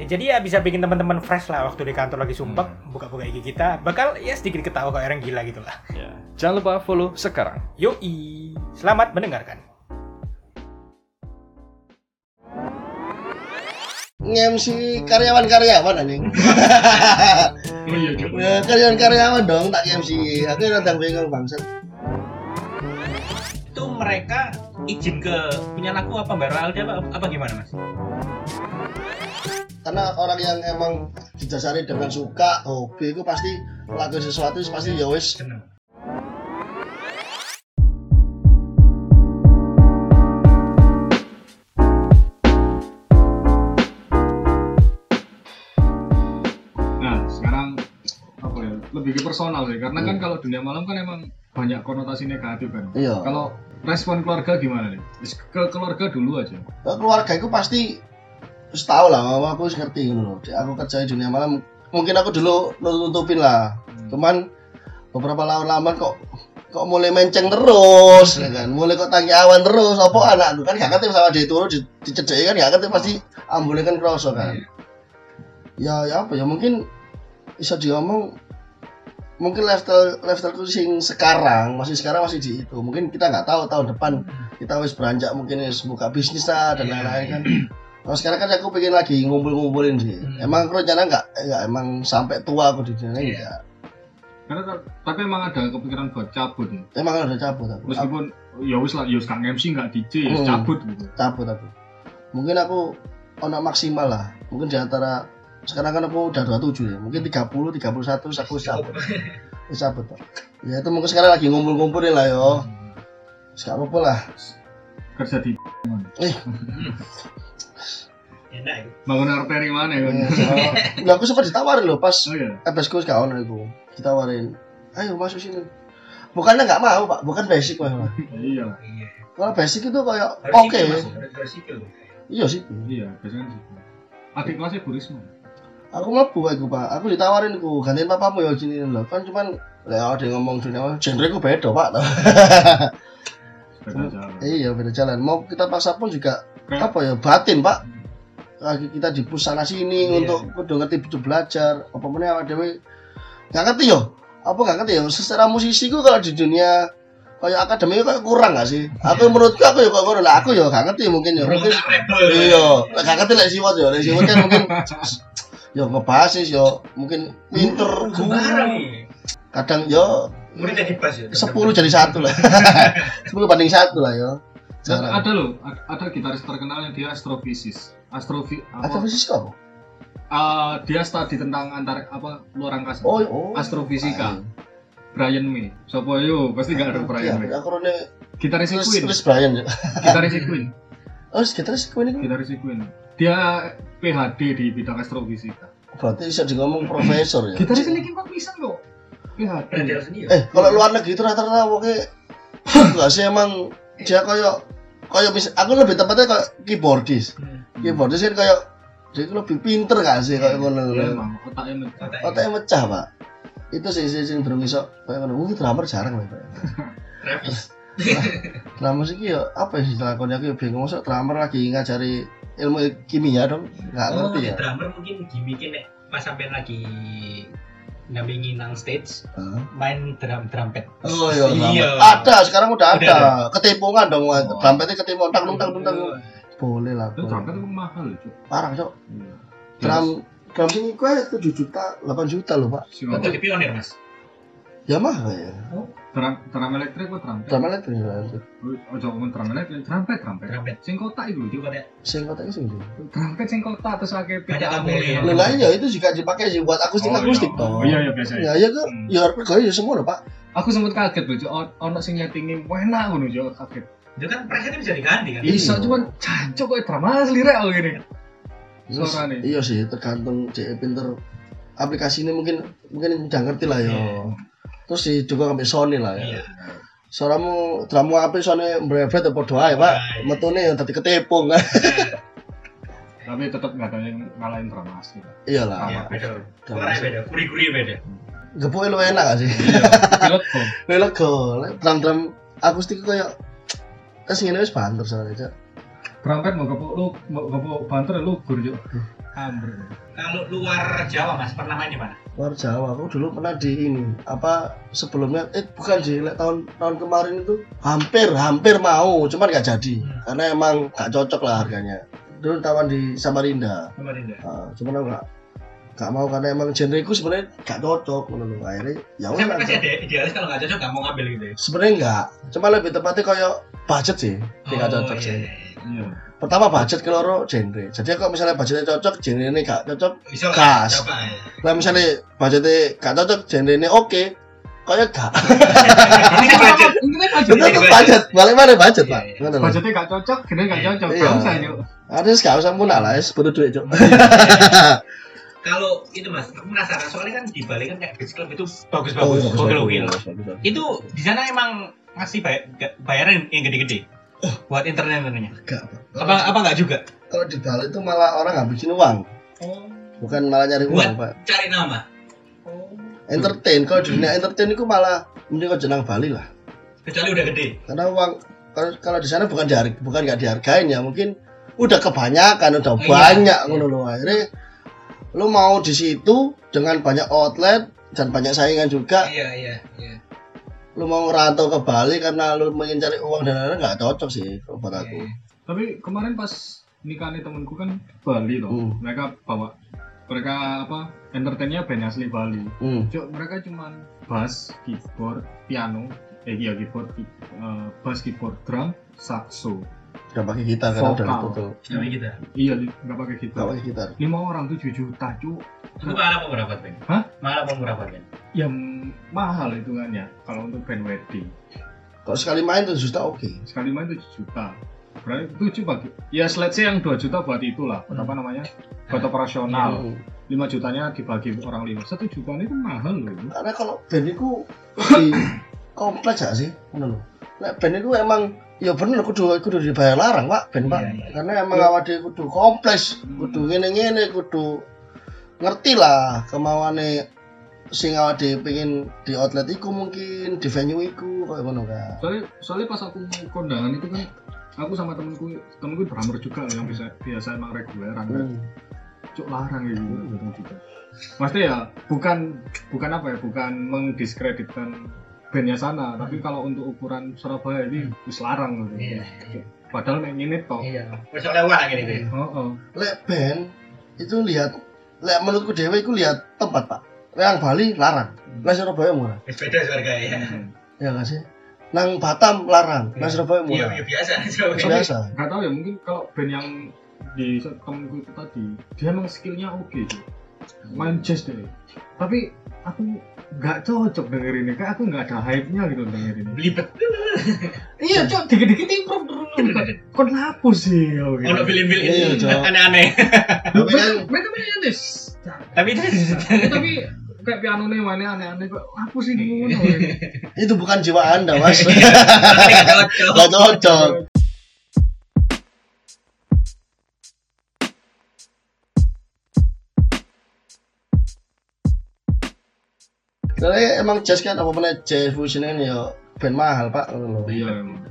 Ya, jadi ya bisa bikin teman-teman fresh lah waktu di kantor lagi sumpek, Hmm. buka-buka IG kita, bakal ya sedikit ketawa kayak orang gila gitu lah. Ya. Jangan lupa follow sekarang. Yoi, selamat mendengarkan. nge-MC karyawan-karyawan anjing. Oh iya, Ya, karyawan-karyawan dong tak nge-MC. Aku rada bingung bangsat. itu mereka izin ke punya laku apa Mbak Aldi apa, apa gimana mas? Karena orang yang emang didasari dengan suka, hobi itu pasti melakukan sesuatu pasti ya wis. Nah, sekarang apa ya? Lebih ke personal sih, karena kan kalau dunia malam kan emang banyak konotasi negatif kan. Iya. Kalau respon keluarga gimana nih? Ke keluarga dulu aja. Keluarga itu pasti wis tau lah, mama aku ngerti ngono loh. Aku kerja di dunia malam, mungkin aku dulu nutupin lah. Cuman beberapa tahun lama kok kok mulai menceng terus ya kan? Mulai kok tangi awan terus. Apa anak kan gak ngerti sama dia turun di, dicedeki kan gak ngerti pasti ambulnya kan kroso kan. Ya ya apa ya mungkin bisa diomong mungkin lifestyle lifestyle sing sekarang masih sekarang masih di itu. Mungkin kita nggak tahu tahun depan kita wis beranjak mungkin wis buka bisnis lah dan lain-lain kan Nah, sekarang kan aku pengen lagi ngumpul-ngumpulin sih. Emang aku rencana nggak, nggak emang sampai tua aku di dunia ini enggak. Karena ta- tapi emang ada kepikiran buat cabut ya. Emang udah cabut aku. Aku Meskipun ya wis lah, ya wis gak MC gak DJ, ya Hmm. cabut gitu. cabut aku. Mungkin aku ono maksimal lah. Mungkin di antara sekarang kan aku udah 27 ya. Mungkin 30, 31 terus aku cabut. Wis cabut. Ya itu mungkin sekarang lagi ngumpul-ngumpulin lah yo. Sekarang apa lah. Kerja di Enak itu. bangun arteri mana ya kan? Nah, aku sempat ditawarin loh pas Oh iya. FSku gak ono iku. Ditawarin, ayo masuk sini. Bukannya nggak mau pak, bukan basic pak. Iya. Iya. Kalau basic itu kayak oke, sipil. iya sih. Iya, biasanya gitu. Adik kelasnya Bu Risma. Aku mlebu aku pak, aku ditawarin ku gantiin papamu ya sini loh. Kan cuman lah ada ngomong dunia genre ku beda pak. Sepeda jalan. iya beda jalan. Mau kita paksa pun juga Kayak apa ya batin pak. Lagi kita di pus sana sini Iya. untuk kudu ngerti kudu belajar. Apa meneh awak dhewe nggak ngerti yo. Apa nggak ngerti yo. Secara musisi ku kalau di dunia kayak akademi kayak kurang gak sih? Aku menurutku aku ya kok ngono lah. Aku ya gak ngerti mungkin ya. Mungkin iya. Lah gak ngerti lek siwot ya. Lek siwot kan mungkin yo ngebahas sih yo mungkin pinter kadang yo Murid jadi bas ya. 10 jadi satu lah 10 banding satu lah yo Jarang. ada loh, ada, ada gitaris terkenal yang dia astrofisis. Astrofi apa? Fisik kok? Ah, dia studi tentang antar apa luar angkasa. Oh, oh. Astrofisika. Brian May. Sopo yo, pasti gak ada Brian May. Iya, aku rene Gitaris Queen. Chris Brian ya. Gitaris Queen. Oh, Gitaris Queen. Dia PhD di bidang astrofisika. berarti bisa di ngomong profesor ya. Gitaris ini kok bisa kok. PhD. Eh, kalau luar negeri itu rata-rata pokoknya enggak sih emang dia kayak kayak bisa aku lebih tepatnya kayak keyboardis. Hmm. Keyboardis kan kayak dia itu lebih pinter gak sih kayak ngono. Iya, emang otaknya mecah. Otaknya mecah, Pak. Itu sih sih sing durung iso kayak ngono. Mungkin drummer jarang lah, Pak. Drummer sih ya apa sih dilakoni aku ya bingung masuk drummer lagi ngajari ilmu kimia dong. Enggak Oh, ngerti ya. drummer mungkin gimmicknya nek pas sampai lagi nampingi nang stage Hah? main drum trumpet. Oh iya, Iya. Ada, sekarang udah Udah ada. Ketipungan dong, Oh. trumpetnya ketipungan, tang tang tang. Boleh lah. Itu boleh. trompet itu mahal loh, Cuk. Parah, Cok. Iya. Drum drum sini kue 7 juta, 8 juta loh, Pak. Oh, Ngomong. jadi pionir mas. Ya mah ya. Drum, drum elektrik apa trompet? Drum elektrik ya. Oh, Ojo ngomong drum elektrik, trompet, trompet. Trumpet. Sing kotak itu. Itu katanya Sing kotak sing ndi? Trompet sing kotak terus akeh lampunya. Lah lah, iya itu juga dipakai sih buat akustik akustik iya. toh. Oh, iya iya biasa. Ya ya kok, Hmm. ya harus ya semua loh, Pak. Aku sempet kaget loh, ono sing nyetingin enak ngono, Cuk. Kaget. Itu kan presetnya bisa diganti kan. Iya. Bisa cuman cancok kok drama asli rek kok gini. Terus, Suarane. Iya sih, tergantung cek pinter aplikasi ini mungkin mungkin udah ngerti lah ya. Iya. Terus sih juga sampai Sony lah ya. Iya. suaramu dramu apik soalnya mbrebet ya padha ae pak Ae. metune ya dadi ketepung Tapi tetap nggak ada yang ngalahin drama asli. iyalah Iya, beda. Drama Suaranya beda, gurih-gurih beda. gepuke lu enak gak sih Iya, kok. lu lega drum-drum akustik kayak Terus ngene wis banter soalnya, Cak. Berangkat mau kepok lu mau kepok banter lu gur yuk. Kalau luar Jawa mas, pernah main di mana? Luar Jawa, aku dulu pernah di ini apa sebelumnya eh bukan sih lek tahun tahun kemarin itu hampir hampir mau cuman nggak jadi Hmm. karena emang nggak cocok lah harganya dulu tawan di Samarinda Samarinda. Ah, cuman aku nggak nggak mau karena emang genreku sebenarnya nggak cocok menurut akhirnya ya Saya udah pasti ada idealis kalau nggak cocok nggak mau ngambil gitu ya. sebenarnya nggak cuma lebih tepatnya kayak budget sih nggak Oh, cocok iya, sih iya. Iya. pertama budget keloro genre jadi kalau misalnya budgetnya cocok genre ini nggak cocok Bisa Gas. coba ya. lah misalnya budgetnya nggak cocok genre ini oke kayak gak Ini kan budget. Ini kan budget. balik mana budget Iya, pak iya. Budgetnya gak cocok, gini gak cocok. Iya. Gak usah yuk. harus gak usah punah lah es butuh duit cok Kalau itu mas, aku penasaran soalnya kan di Bali kan kayak beach club itu Oh, bagus-bagus, bagus, gokil-gokil. bagus, bagus, bagus. Itu di sana emang ngasih bay- bayaran yang gede-gede buat internet tentunya. Enggak, Pak. Apa apa nggak juga? kalau di Bali itu malah orang ngabisin uang Oh, bukan malah nyari uang Buat- pak cari nama. Oh. entertain kalau di dunia entertain itu malah mending kau jenang Bali lah Kecuali udah gede. karena uang kalau, kalau di sana bukan dihargai bukan nggak dihargain ya mungkin udah kebanyakan udah Iya. banyak ngono loh akhirnya lu mau di situ dengan banyak outlet dan banyak saingan juga Iya iya iya. Lu mau ngerantau ke Bali karena lu ingin cari uang dan lain-lain nggak cocok sih buat aku Iya. Tapi kemarin pas nikahnya temenku kan Bali loh. Hmm. Mereka bawa mereka apa entertainnya band asli Bali. hmm. Cuk, mereka cuman bass, keyboard, piano, eh iya keyboard, eh, bass, keyboard, drum, saxo. Udah pakai gitar karena udah Sama kita. Iya, nggak pakai gitar. pakai gitar Lima orang tujuh juta, cuk. Itu mahal apa berapa Ben? Hah? Mahal apa berapa Ben? Yang mahal hitungannya kalau untuk band wedding. kalau sekali main tuh juta oke Sekali main 7 juta. Berarti 7 bagi. Ya let's say yang 2 juta buat itulah, buat apa namanya? Buat operasional. Hmm. 5 jutanya dibagi orang lima. 1 juta itu mahal loh. karena kalau band itu di kompleks gak sih ngono lho nek band itu emang ya bener kudu kudu dibayar larang pak band pak Iya, iya. karena emang awake dhewe kudu kompleks kudu ngene-ngene kudu ngerti lah kemauane sing dhewe pengen di outlet iku mungkin di venue iku kayak ngono kan Soalnya soalnya pas aku kondangan itu kan aku sama temenku temenku drummer juga yang bisa biasa emang reguleran kan. hmm. Cuk larang gitu datang juga. Maksudnya ya bukan bukan apa ya, bukan mengdiskreditkan bandnya sana, tapi kalau untuk ukuran Surabaya ini wis larang gitu. Iya. Padahal main ini toh. Iya. Wes lewat lagi nih. Oh, oh. lek band itu lihat lek menurutku dhewe iku lihat tempat pak lek yang Bali larang lek Surabaya murah Wes beda harga ya. ya gak sih nang Batam larang nang Surabaya Iya, murah iya biasa. Surabaya. biasa Gak tahu ya mungkin kalau band yang di temenku itu tadi dia emang skillnya oke tuh main jazz deh tapi aku nggak cocok denger ini kayak aku nggak ada hype nya gitu denger ini Belibet. iya cok dikit-dikit improve dulu kon lapus sih oh, gitu. Bilin-bilin Iya, Cok. aneh-aneh. tapi kan mereka punya aneh Tapi tapi kayak piano nih mana aneh-aneh kok lapus sih ngono itu bukan jiwa anda mas nggak cocok. Soalnya emang jazz kan apa mana jazz fusion kan ya band mahal pak lho. iya emang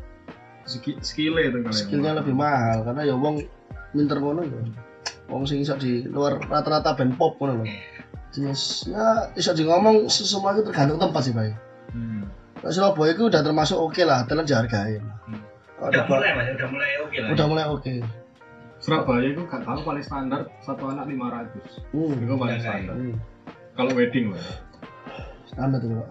Ski- skillnya itu kali skillnya lebih mahal karena ya wong minter ngono ya wong sing iso di luar rata-rata band pop ngono lho Yes, ya iso di ngomong semua itu tergantung tempat sih pak hmm. Nah, Surabaya itu udah termasuk oke lah, telan dihargain. Hmm. Udah mulai mas, udah mulai oke lah. udah mulai oke. Surabaya itu gak tahu paling standar satu anak 500 Hmm. itu paling standar hmm. kalau wedding loh Tuh pak.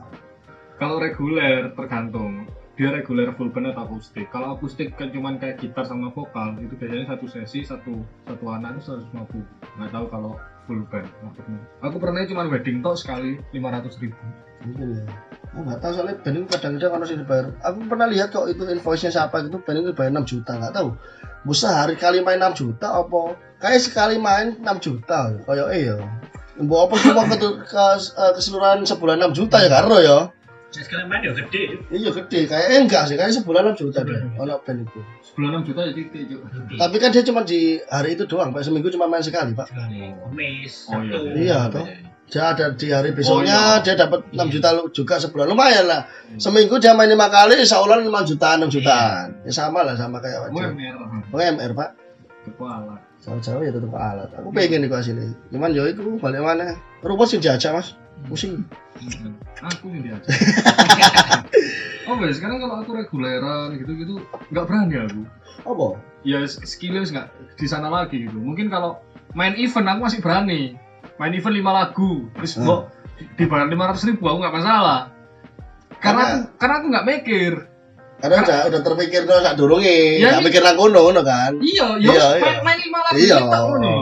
Kalau reguler tergantung dia reguler full band atau akustik. Kalau akustik kan cuman kayak gitar sama vokal itu biasanya satu sesi satu satu anak itu 150. Nggak tahu kalau full band maksudnya. Aku pernah cuman wedding tok sekali 500 ribu. Mungkin ya. Aku nggak tahu soalnya band itu kadang-kadang kalau sih dibayar. Aku pernah lihat kok itu invoice-nya siapa gitu band itu bayar 6 juta nggak tahu. Busa hari kali main 6 juta apa? Kayak sekali main 6 juta. Kayak eh ya. Mbok apa cuma ke, ke, eh, keseluruhan sebulan 6 juta ya karo ya. Sekarang main ya gede. Iya gede, kayaknya enggak sih, kayaknya sebulan 6 juta deh. Ono band itu. Sebulan 6 juta ya titik Cuk. Tapi kan dia cuma di hari itu doang, Pak. Seminggu cuma main sekali, Pak. Komis, Oh, iya. Sabtu. Iya, toh. Dia ada di hari besoknya Oh, iya. dia dapat 6 Iya. juta juga sebulan. Lumayan lah. Seminggu dia main 5 kali, sebulan 5 jutaan, 6 jutaan. Ya sama lah sama kayak wajib. UMR UMR, Pak. kepala. Jauh-jauh ya tetep alat. Aku pengen iku asine. Cuman yo iku balik mana? Rumput sing diajak, Mas. Pusing. Aku yang diajak. oh, sekarang kalau aku reguleran gitu-gitu nggak berani aku. Apa? Ya skillnya nggak di sana lagi gitu. Mungkin kalau main event aku masih berani. Main event 5 lagu, terus Hmm. dibayar 500 ribu aku nggak masalah. Karena Karena- aku, karena aku nggak mikir. Karena udah udah terpikir dong sak durunge, Ya, gak ini- mikir nang kono ngono kan. Iya, Iya, ya iya. main, main 5 lagu Iya. kita ngono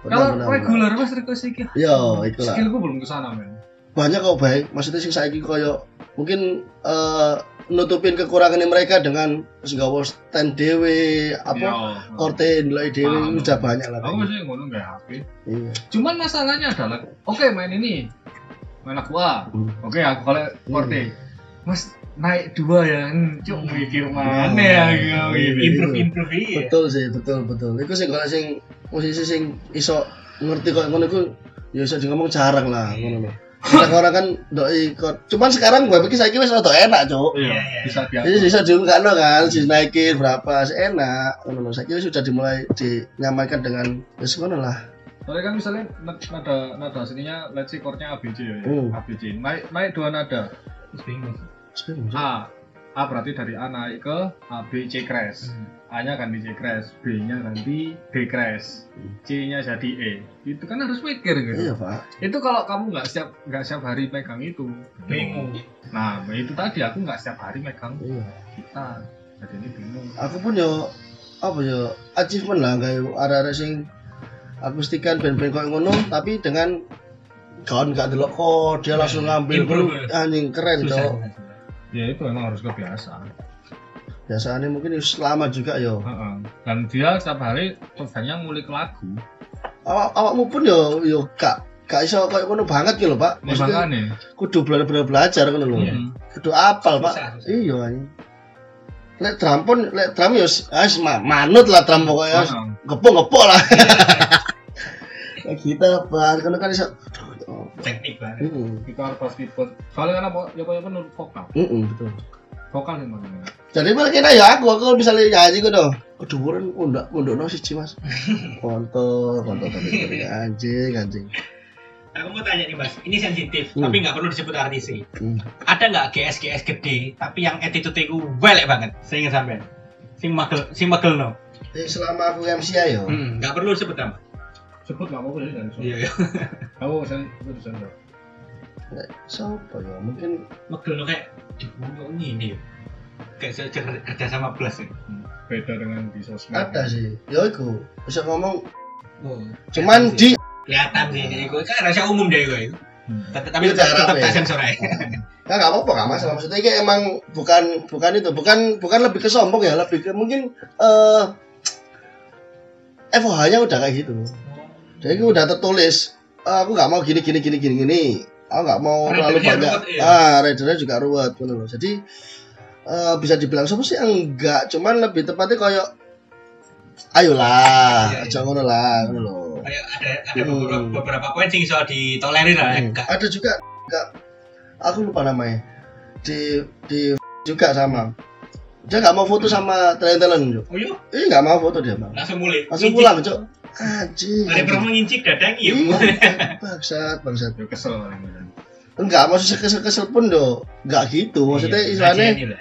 Kalau reguler mas request iki. Iya, itulah. Skillku belum ke sana men. Banyak kok baik. Maksudnya sing saiki koyo mungkin eh, nutupin kekurangan mereka dengan wis nggawa stand dhewe apa Iya. korte nilai dhewe Paham. udah banyak lah. Aku masih ngono nggak HP. gitu. Iya. Cuman masalahnya adalah, oke main ini, main aku Hmm. oke aku kalau korte, mas naik dua ya, hmm, cuk mikir mana ya Hmm. gitu. Improve, improve iya. Betul sih, betul betul. Iku sing kalau sing musisi sing iso ngerti kok ngono iku ya iso ngomong jarang lah ngono lho. Orang-orang kan doi kok. Cuman sekarang gue pikir saiki wis rada enak, Cuk. Iya, Iya, iya. bisa Jadi bisa diungkapno kan, dinaikin berapa enak. Ngono lho. Saiki wis sudah dimulai dinyamankan dengan wis ngono lah. Soalnya kan misalnya na- nada nada sininya, let's say chordnya ABC ya, ya. Hmm. ABC, naik naik dua nada, Terus bingung. A, A berarti dari A naik ke A B C crash. A-nya ganti C crash, B-nya ganti D crash, C-nya jadi E. Itu kan harus mikir gitu. Iya, Pak. Itu kalau kamu nggak setiap nggak setiap hari megang itu. Bingung. Nah, itu tadi aku nggak setiap hari megang Iya. kita. Jadi ini bingung. Aku pun yo apa yo achievement lah kayak ada-ada sing akustikan band-band koyo ngono tapi dengan kawan gak delok kok dia langsung ngambil anjing keren cok Ya itu memang harus kebiasaan. biasanya mungkin wis lama juga yo Heeh. Dan dia setiap hari kerjanya ngulik lagu. awak awakmu pun yo yo gak gak iso koyo ngono banget gitu pak Ini maksudnya makanya. kudu bener-bener belajar ngono lho Iya. kudu apal pak iya lek drum pun lek drum yo s- ah, manut lah drum pokoknya gepok gepok lah kayak kita pak kan kan iso Teknik banget. Heeh, Kita harus pasti pun. Soalnya kan apa? Ya apa menurut vokal. heeh, betul. Vokal sih makanya. Jadi malah ya aku aku bisa lihat nyanyi gue dong. Keduren undak undokno siji Mas. Kontol, kontol tapi anjing, anjing. Aku mau tanya nih mas, ini sensitif, Hmm. tapi nggak perlu disebut artis sih. Hmm. Ada nggak GS GS gede, tapi yang attitude ku welek banget. Saya ingin sampean. Sing magel, sing magel no. Jadi selama aku MC ayo. Hmm, nggak perlu disebut nama. Sebut nggak apa-apa ya dari Iya, iya. Kamu saya itu di sana. Siapa ya? Mungkin Magel no kayak, kok ini ya. Kayak saya kerja- kerja sama plus ya. Beda dengan di sosmed. ada sih. Ya iku bisa ngomong Oh, cuman di kelihatan sih ini gue kan rahasia umum deh gue. Hmm. Tapi Itu tetap cara tetap apa tak ya? sensor aja. ya nggak apa-apa nggak masalah maksudnya ini emang bukan bukan itu bukan bukan lebih ke sombong ya lebih ke mungkin eh FOH-nya udah kayak gitu jadi aku udah tertulis "Eh, aku nggak mau gini gini gini gini gini aku nggak mau terlalu banyak ruwet, iya. ah ridernya juga ruwet gitu loh jadi eh, bisa dibilang siapa sih enggak cuman lebih tepatnya kayak ayolah Iya, iya. aja ngono lah ngono loh Kayak ada ada Hmm. beberapa, beberapa poin sing bisa ditolerir lah. Hmm. Enggak. ada juga enggak aku lupa namanya di di juga sama dia nggak mau foto sama talent talent Oh iya, ini nggak mau foto dia bang langsung mulai. langsung pulang cok anjing. Ada promo ngincik dadang iya. iya bangsat bangsat. Ya kesel enggak maksudnya kesel kesel pun do enggak gitu maksudnya Iya, istilahnya lah, iya.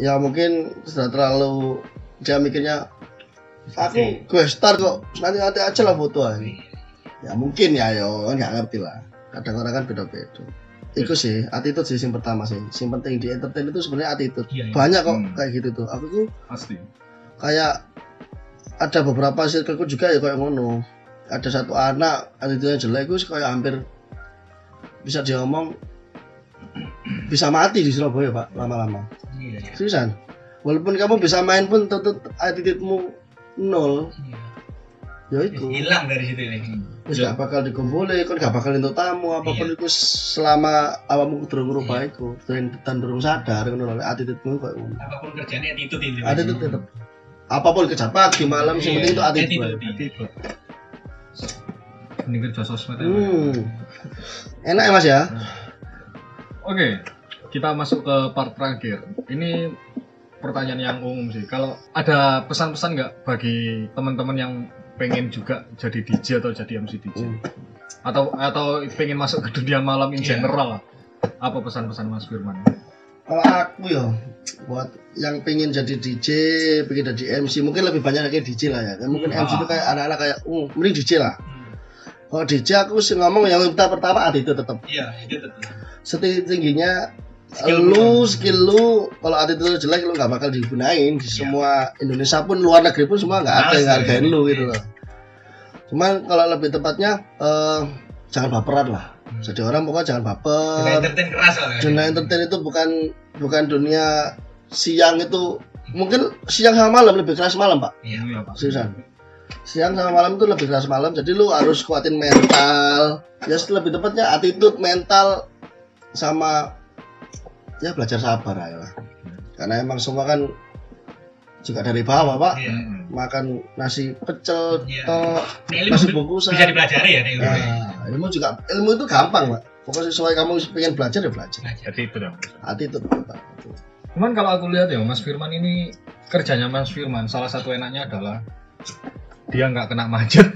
ya mungkin sudah terlalu dia mikirnya aku gue star kok nanti nanti aja lah foto aja ya mungkin ya yo nggak ngerti lah. Kadang orang kan beda beda itu sih attitude sih yang pertama sih. Yang penting di entertain itu sebenarnya attitude. Iya, iya. banyak kok Hmm. kayak gitu tuh. Aku tuh Pasti. kayak ada beberapa circleku juga ya kayak ngono. Ada satu anak attitude jelek gue kayak hampir bisa diomong bisa mati di Surabaya pak lama-lama. Iya, iya. seriusan? Walaupun kamu bisa main pun tetap attitude-mu nol. Iya. ya itu. Hilang dari situ ini. Ya. gak bakal dikumpuli kan gak bakal entuk tamu apa pun Iya. iku selama awakmu durung ngrubah iku dan dan durung sadar ngono lho attitude-mu ngono. Apa pun kerjanya attitude itu. Attitude tetep apa pun kerja pagi malam sing Iya, penting itu attitude attitude. Attitude. Ini kerja sosmed ya. hmm. enak ya mas ya Oke, kita masuk ke part terakhir. Ini pertanyaan yang umum sih. Kalau ada pesan-pesan nggak bagi teman-teman yang pengen juga jadi DJ atau jadi MC DJ? Hmm. Atau atau pengen masuk ke dunia malam in Iya. general? Apa pesan-pesan Mas Firman? Kalau aku ya buat yang pengen jadi DJ, pengen jadi MC mungkin lebih banyak lagi DJ lah ya. Mungkin. MC itu kayak anak-anak kayak, uh, mending DJ lah. Kalau DJ aku sih ngomong yang kita pertama attitude tetap. iya itu tetap Setingginya Skill lu, bukan. skill lu, kalau attitude lu jelek lu nggak bakal digunain di Iya. semua Indonesia pun luar negeri pun semua nggak ada yang ya. hargain lu gitu loh. Cuman kalau lebih tepatnya eh, jangan baperan lah. Jadi orang pokoknya jangan Dunia baper. entertain keras lah dunia entertain itu bukan bukan dunia siang itu. Mungkin siang sama malam lebih keras malam pak. Iya Ini apa? seriusan. Siang sama malam itu lebih keras malam jadi lu harus kuatin mental. Ya lebih tepatnya attitude mental sama ya belajar sabar aja lah karena emang semua kan juga dari bawah pak. Iya. Hmm. Makan nasi pecel Iya. tok Ini ilmu nasi bungkusan bisa dipelajari ya ilmu ini. nah, ilmu juga ilmu itu gampang pak pokoknya sesuai kamu pengen belajar ya belajar. Jadi itu dong. attitude Pak. Cuman kalau aku lihat ya Mas Firman ini kerjanya Mas Firman salah satu enaknya adalah dia nggak kena macet.